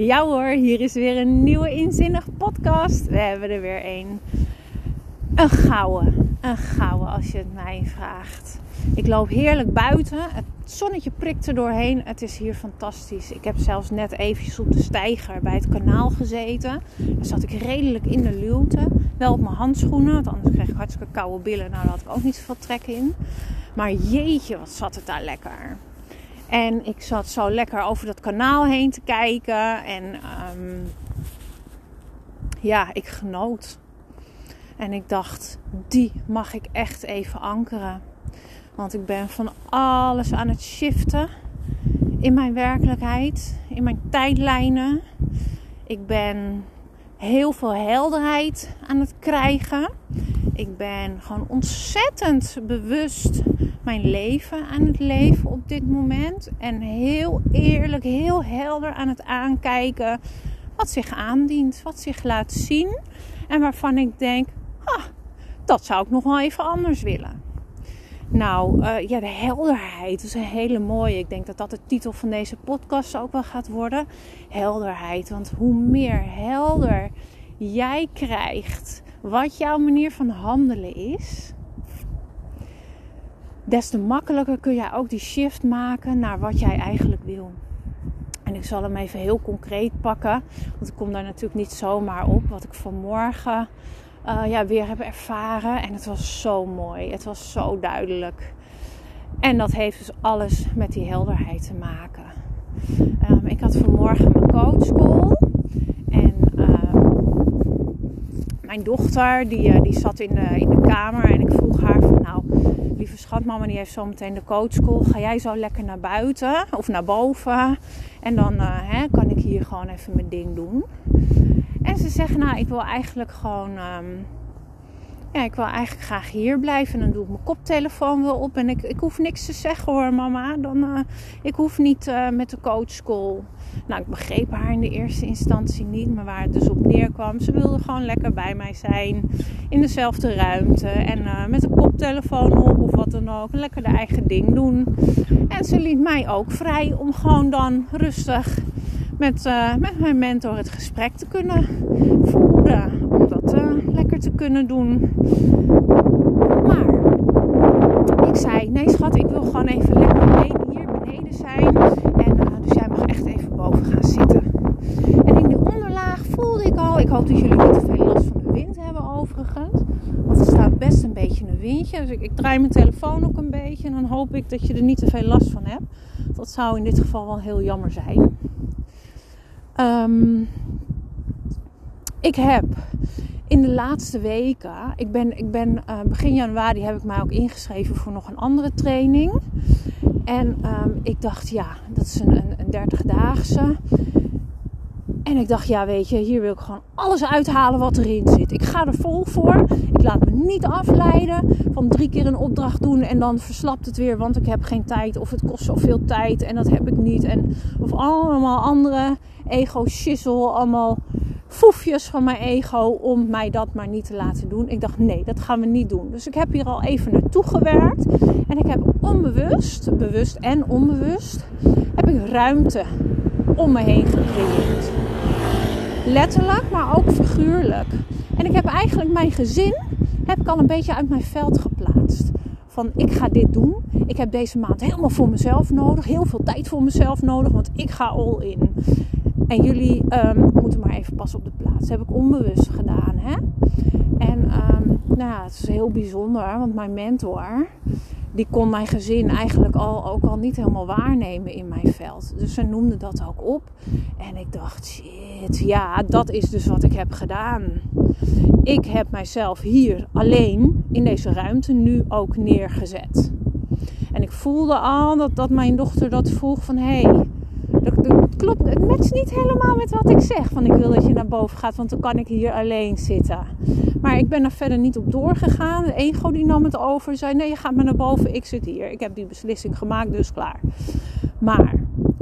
Ja hoor, hier is weer een nieuwe inzinnig podcast. We hebben er weer een. Een gouden. Een gouden als je het mij vraagt. Ik loop heerlijk buiten. Het zonnetje prikt er doorheen. Het is hier fantastisch. Ik heb zelfs net eventjes op de steiger bij het kanaal gezeten. Daar zat ik redelijk in de luwte. Wel op mijn handschoenen, want anders kreeg ik hartstikke koude billen. Nou, daar had ik ook niet zoveel trek in. Maar jeetje, wat zat het daar lekker. En ik zat zo lekker over dat kanaal heen te kijken. En um, ja, ik genoot. En ik dacht, die mag ik echt even ankeren. Want ik ben van alles aan het shiften in mijn werkelijkheid, in mijn tijdlijnen. Ik ben heel veel helderheid aan het krijgen. Ik ben gewoon ontzettend bewust mijn leven aan het leven op dit moment. En heel eerlijk, heel helder aan het aankijken wat zich aandient, wat zich laat zien. En waarvan ik denk, ah, dat zou ik nog wel even anders willen. Nou, uh, ja, de helderheid is een hele mooie. Ik denk dat dat de titel van deze podcast ook wel gaat worden. Helderheid. Want hoe meer helder jij krijgt wat jouw manier van handelen is, des te makkelijker kun jij ook die shift maken naar wat jij eigenlijk wil. En ik zal hem even heel concreet pakken, want ik kom daar natuurlijk niet zomaar op. Wat ik vanmorgen uh, ja, weer heb ervaren. En het was zo mooi. Het was zo duidelijk. En dat heeft dus alles met die helderheid te maken. Um, ik had vanmorgen mijn coachcall. En um, mijn dochter, die, uh, die zat in de, in de kamer. En ik vroeg haar van nou, lieve schatmama, die heeft zo meteen de coachcall. Ga jij zo lekker naar buiten of naar boven? En dan uh, hè, kan ik hier gewoon even mijn ding doen. En ze zeggen, nou, ik wil eigenlijk gewoon, um, ik wil eigenlijk graag hier blijven. En dan doe ik mijn koptelefoon wel op. En ik, ik hoef niks te zeggen hoor, mama. Dan, uh, ik hoef niet uh, met de coachschool. Nou, ik begreep haar in de eerste instantie niet. Maar waar het dus op neerkwam, ze wilde gewoon lekker bij mij zijn. In dezelfde ruimte. En uh, met de koptelefoon op of wat dan ook. Lekker de eigen ding doen. En ze liet mij ook vrij om gewoon dan rustig met, met mijn mentor het gesprek te kunnen voeren. Om dat uh, lekker te kunnen doen. Maar ik zei: Nee, schat, ik wil gewoon even lekker alleen hier beneden zijn. En uh, dus jij mag echt even boven gaan zitten. En in de onderlaag voelde ik al. Ik hoop dat jullie niet te veel last van de wind hebben, overigens. Want er staat best een beetje een windje. Dus ik, ik draai mijn telefoon ook een beetje. En dan hoop ik dat je er niet te veel last van hebt. Dat zou in dit geval wel heel jammer zijn. Um, ik heb in de laatste weken, ik ben, ik ben uh, begin januari heb ik mij ook ingeschreven voor nog een andere training. En um, ik dacht, ja, dat is een, een, een 30-daagse. En ik dacht, ja, weet je, hier wil ik gewoon alles uithalen wat erin zit. Ik ga er vol voor. Ik laat me niet afleiden van drie keer een opdracht doen en dan verslapt het weer, want ik heb geen tijd. Of het kost zoveel tijd en dat heb ik niet. En, of allemaal andere ego-shizzle, allemaal foefjes van mijn ego om mij dat maar niet te laten doen. Ik dacht, nee, dat gaan we niet doen. Dus ik heb hier al even naartoe gewerkt. En ik heb onbewust, bewust en onbewust, heb ik ruimte om me heen gecreëerd. Letterlijk, maar ook figuurlijk. En ik heb eigenlijk mijn gezin heb ik al een beetje uit mijn veld geplaatst. Van ik ga dit doen. Ik heb deze maand helemaal voor mezelf nodig. Heel veel tijd voor mezelf nodig. Want ik ga all in. En jullie even pas op de plaats. Dat heb ik onbewust gedaan. Hè? En um, nou het is heel bijzonder. Want mijn mentor die kon mijn gezin eigenlijk al, ook al niet helemaal waarnemen in mijn veld. Dus ze noemde dat ook op. En ik dacht, shit, ja, dat is dus wat ik heb gedaan. Ik heb mijzelf hier alleen in deze ruimte nu ook neergezet. En ik voelde al dat, dat mijn dochter dat vroeg van... Hé, hey, dat, klopt, het matcht niet helemaal met wat ik zeg. Van ik wil dat je naar boven gaat, want dan kan ik hier alleen zitten. Maar ik ben er verder niet op doorgegaan. De ego die nam het over. Zei nee, je gaat maar naar boven, ik zit hier. Ik heb die beslissing gemaakt, dus klaar. Maar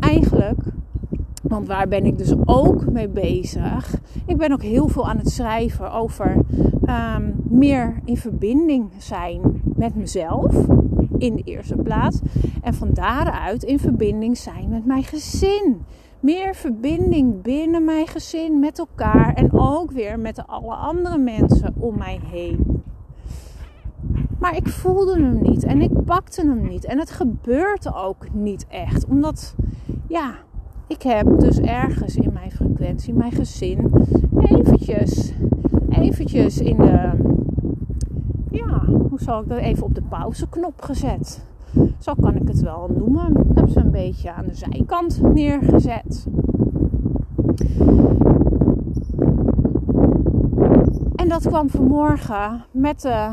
eigenlijk, want waar ben ik dus ook mee bezig? Ik ben ook heel veel aan het schrijven over um, meer in verbinding zijn met mezelf in de eerste plaats. En van daaruit in verbinding zijn met mijn gezin, meer verbinding binnen mijn gezin met elkaar en ook weer met alle andere mensen om mij heen. Maar ik voelde hem niet en ik pakte hem niet. En het gebeurde ook niet echt. Omdat, ja, ik heb dus ergens in mijn frequentie, mijn gezin, eventjes, eventjes in de, zal ik dat, even op de pauzeknop gezet. Zo kan ik het wel noemen. Ik heb ze een beetje aan de zijkant neergezet. En dat kwam vanmorgen met, de,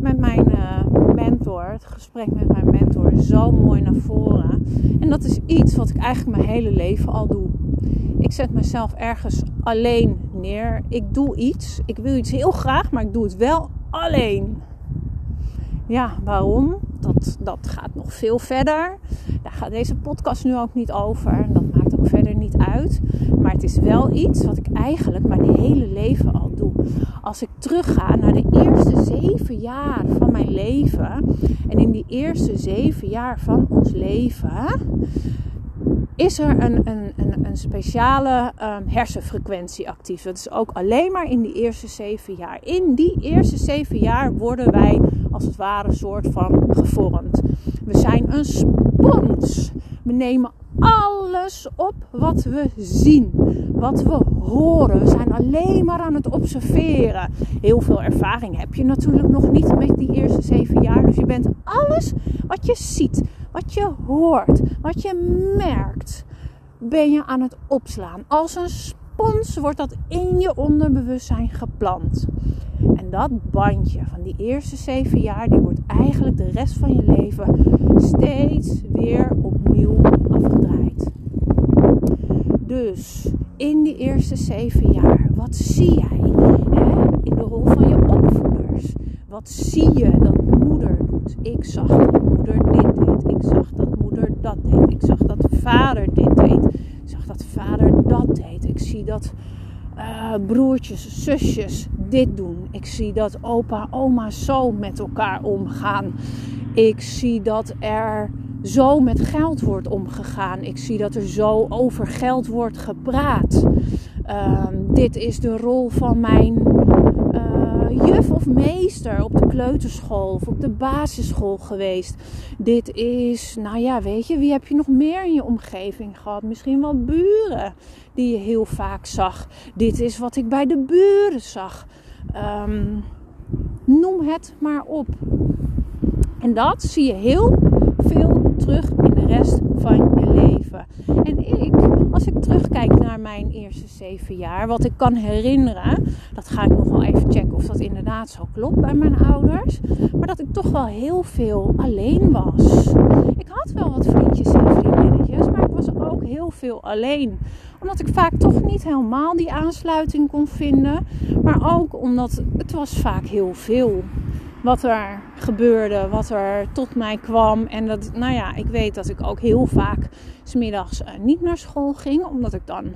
met mijn uh, mentor, het gesprek met mijn mentor, zo mooi naar voren. En dat is iets wat ik eigenlijk mijn hele leven al doe. Ik zet mezelf ergens alleen neer. Ik doe iets. Ik wil iets heel graag, maar ik doe het wel alleen. Ja, waarom? Dat, dat gaat nog veel verder. Daar gaat deze podcast nu ook niet over. Dat maakt ook verder niet uit. Maar het is wel iets wat ik eigenlijk mijn hele leven al doe. Als ik terugga naar de eerste zeven jaar van mijn leven. En in die eerste zeven jaar van ons leven is er een, een, een, een speciale um, hersenfrequentie actief. Dat is ook alleen maar in die eerste zeven jaar. In die eerste zeven jaar worden wij als het ware een soort van gevormd. We zijn een spons. We nemen alles op wat we zien, wat we horen. We zijn alleen maar aan het observeren. Heel veel ervaring heb je natuurlijk nog niet met die eerste zeven jaar. Dus je bent alles wat je ziet, wat je hoort, wat je merkt, ben je aan het opslaan. Als een spons wordt dat in je onderbewustzijn geplant. En dat bandje van die eerste zeven jaar, die wordt eigenlijk de rest van je leven steeds weer opnieuw afgedraaid. Dus in die eerste zeven jaar, wat zie jij in de rol van je opvoeders? Wat zie je dat moeder doet? Ik zag dat moeder dit Ik zag dat moeder dat deed. Ik zag dat vader dit deed. Ik zag dat vader dat deed. Ik zie dat uh, broertjes, zusjes dit doen. Ik zie dat opa, oma zo met elkaar omgaan. Ik zie dat er zo met geld wordt omgegaan. Ik zie dat er zo over geld wordt gepraat. Uh, dit is de rol van mijn juf of meester op de kleuterschool of op de basisschool geweest. Dit is, nou ja, weet je, wie heb je nog meer in je omgeving gehad? Misschien wel buren die je heel vaak zag. Dit is wat ik bij de buren zag. Um, noem het maar op. En dat zie je heel veel terug in de rest van je leven. En ik, als ik terugkijk naar mijn eerste zeven jaar, wat ik kan herinneren, dat ga ik nog wel even checken of dat inderdaad zo klopt bij mijn ouders, maar dat ik toch wel heel veel alleen was. Ik had wel wat vriendjes en vriendinnetjes, maar ik was ook heel veel alleen omdat ik vaak toch niet helemaal die aansluiting kon vinden. Maar ook omdat het was vaak heel veel wat er gebeurde, wat er tot mij kwam. En dat, nou ja, ik weet dat ik ook heel vaak smiddags uh, niet naar school ging, omdat ik dan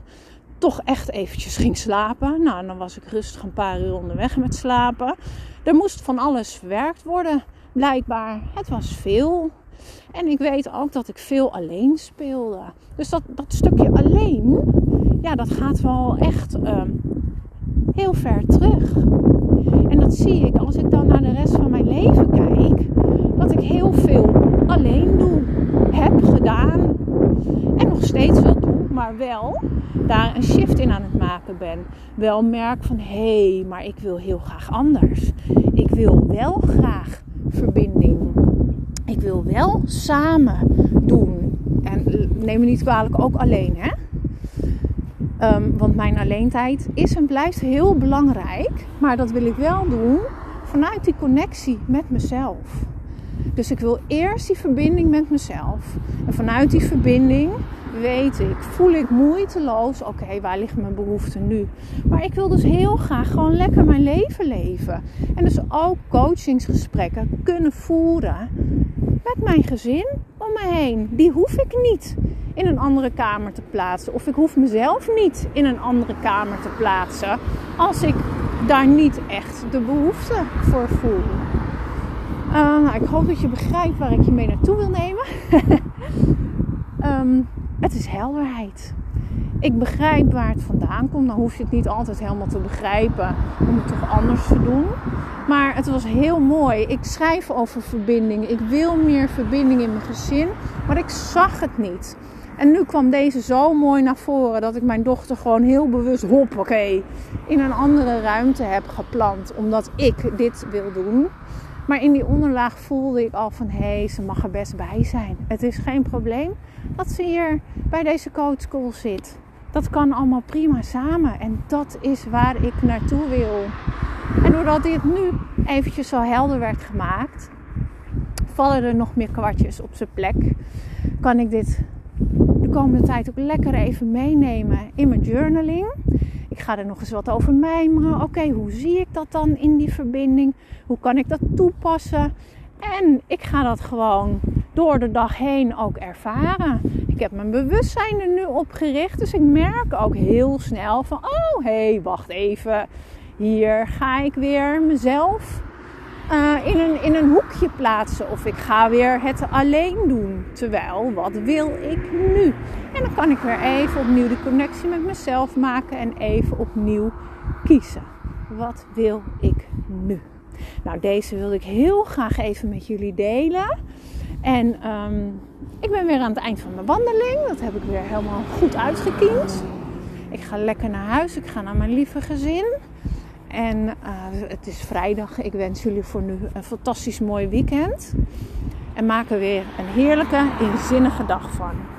toch echt eventjes ging slapen. Nou, dan was ik rustig een paar uur onderweg met slapen. Er moest van alles verwerkt worden, blijkbaar. Het was veel. En ik weet ook dat ik veel alleen speelde. Dus dat, dat stukje alleen, ja, dat gaat wel echt um, heel ver terug. Zie ik als ik dan naar de rest van mijn leven kijk. Dat ik heel veel alleen doe, heb gedaan en nog steeds wel doe, maar wel daar een shift in aan het maken ben. Wel merk van hé, hey, maar ik wil heel graag anders. Ik wil wel graag verbinding. Ik wil wel samen doen. En neem me niet kwalijk, ook alleen hè. Um, want mijn alleentijd is en blijft heel belangrijk. Maar dat wil ik wel doen vanuit die connectie met mezelf. Dus ik wil eerst die verbinding met mezelf. En vanuit die verbinding weet ik, voel ik moeiteloos, oké, waar liggen mijn behoeften nu? Maar ik wil dus heel graag gewoon lekker mijn leven leven. En dus ook coachingsgesprekken kunnen voeren met mijn gezin om me heen. Die hoef ik niet in een andere kamer te plaatsen. Of ik hoef mezelf niet in een andere kamer te plaatsen als ik daar niet echt de behoefte voor voel. Uh, nou, ik hoop dat je begrijpt waar ik je mee naartoe wil nemen. um, Het is helderheid. Ik begrijp waar het vandaan komt. Dan hoef je het niet altijd helemaal te begrijpen om het toch anders te doen. Maar het was heel mooi. Ik schrijf over verbinding. Ik wil meer verbinding in mijn gezin. Maar ik zag het niet. En nu kwam deze zo mooi naar voren dat ik mijn dochter gewoon heel bewust, hoppakee, in een andere ruimte heb geplant. Omdat ik dit wil doen. Maar in die onderlaag voelde ik al van hé, hey, ze mag er best bij zijn. Het is geen probleem dat ze hier bij deze coach school zit. Dat kan allemaal prima samen. En dat is waar ik naartoe wil. En doordat dit nu eventjes zo helder werd gemaakt, vallen er nog meer kwartjes op zijn plek. Kan ik dit de komende tijd ook lekker even meenemen in mijn journaling. Ik ga er nog eens wat over mijmeren. Oké, hoe zie ik dat dan in die verbinding? Hoe kan ik dat toepassen? En ik ga dat gewoon door de dag heen ook ervaren. Ik heb mijn bewustzijn er nu op gericht. Dus ik merk ook heel snel van: oh hé, hey, wacht even. Hier ga ik weer mezelf uh, in, een, in een hoekje plaatsen. Of ik ga weer het alleen doen. Terwijl, wat wil ik nu? En dan kan ik weer even opnieuw de connectie met mezelf maken en even opnieuw kiezen. Wat wil ik nu? Nou, deze wilde ik heel graag even met jullie delen. En um, ik ben weer aan het eind van mijn wandeling. Dat heb ik weer helemaal goed uitgekiend. Ik ga lekker naar huis. Ik ga naar mijn lieve gezin. En uh, het is vrijdag. Ik wens jullie voor nu een fantastisch mooi weekend. En maak er weer een heerlijke, inzinnige dag van.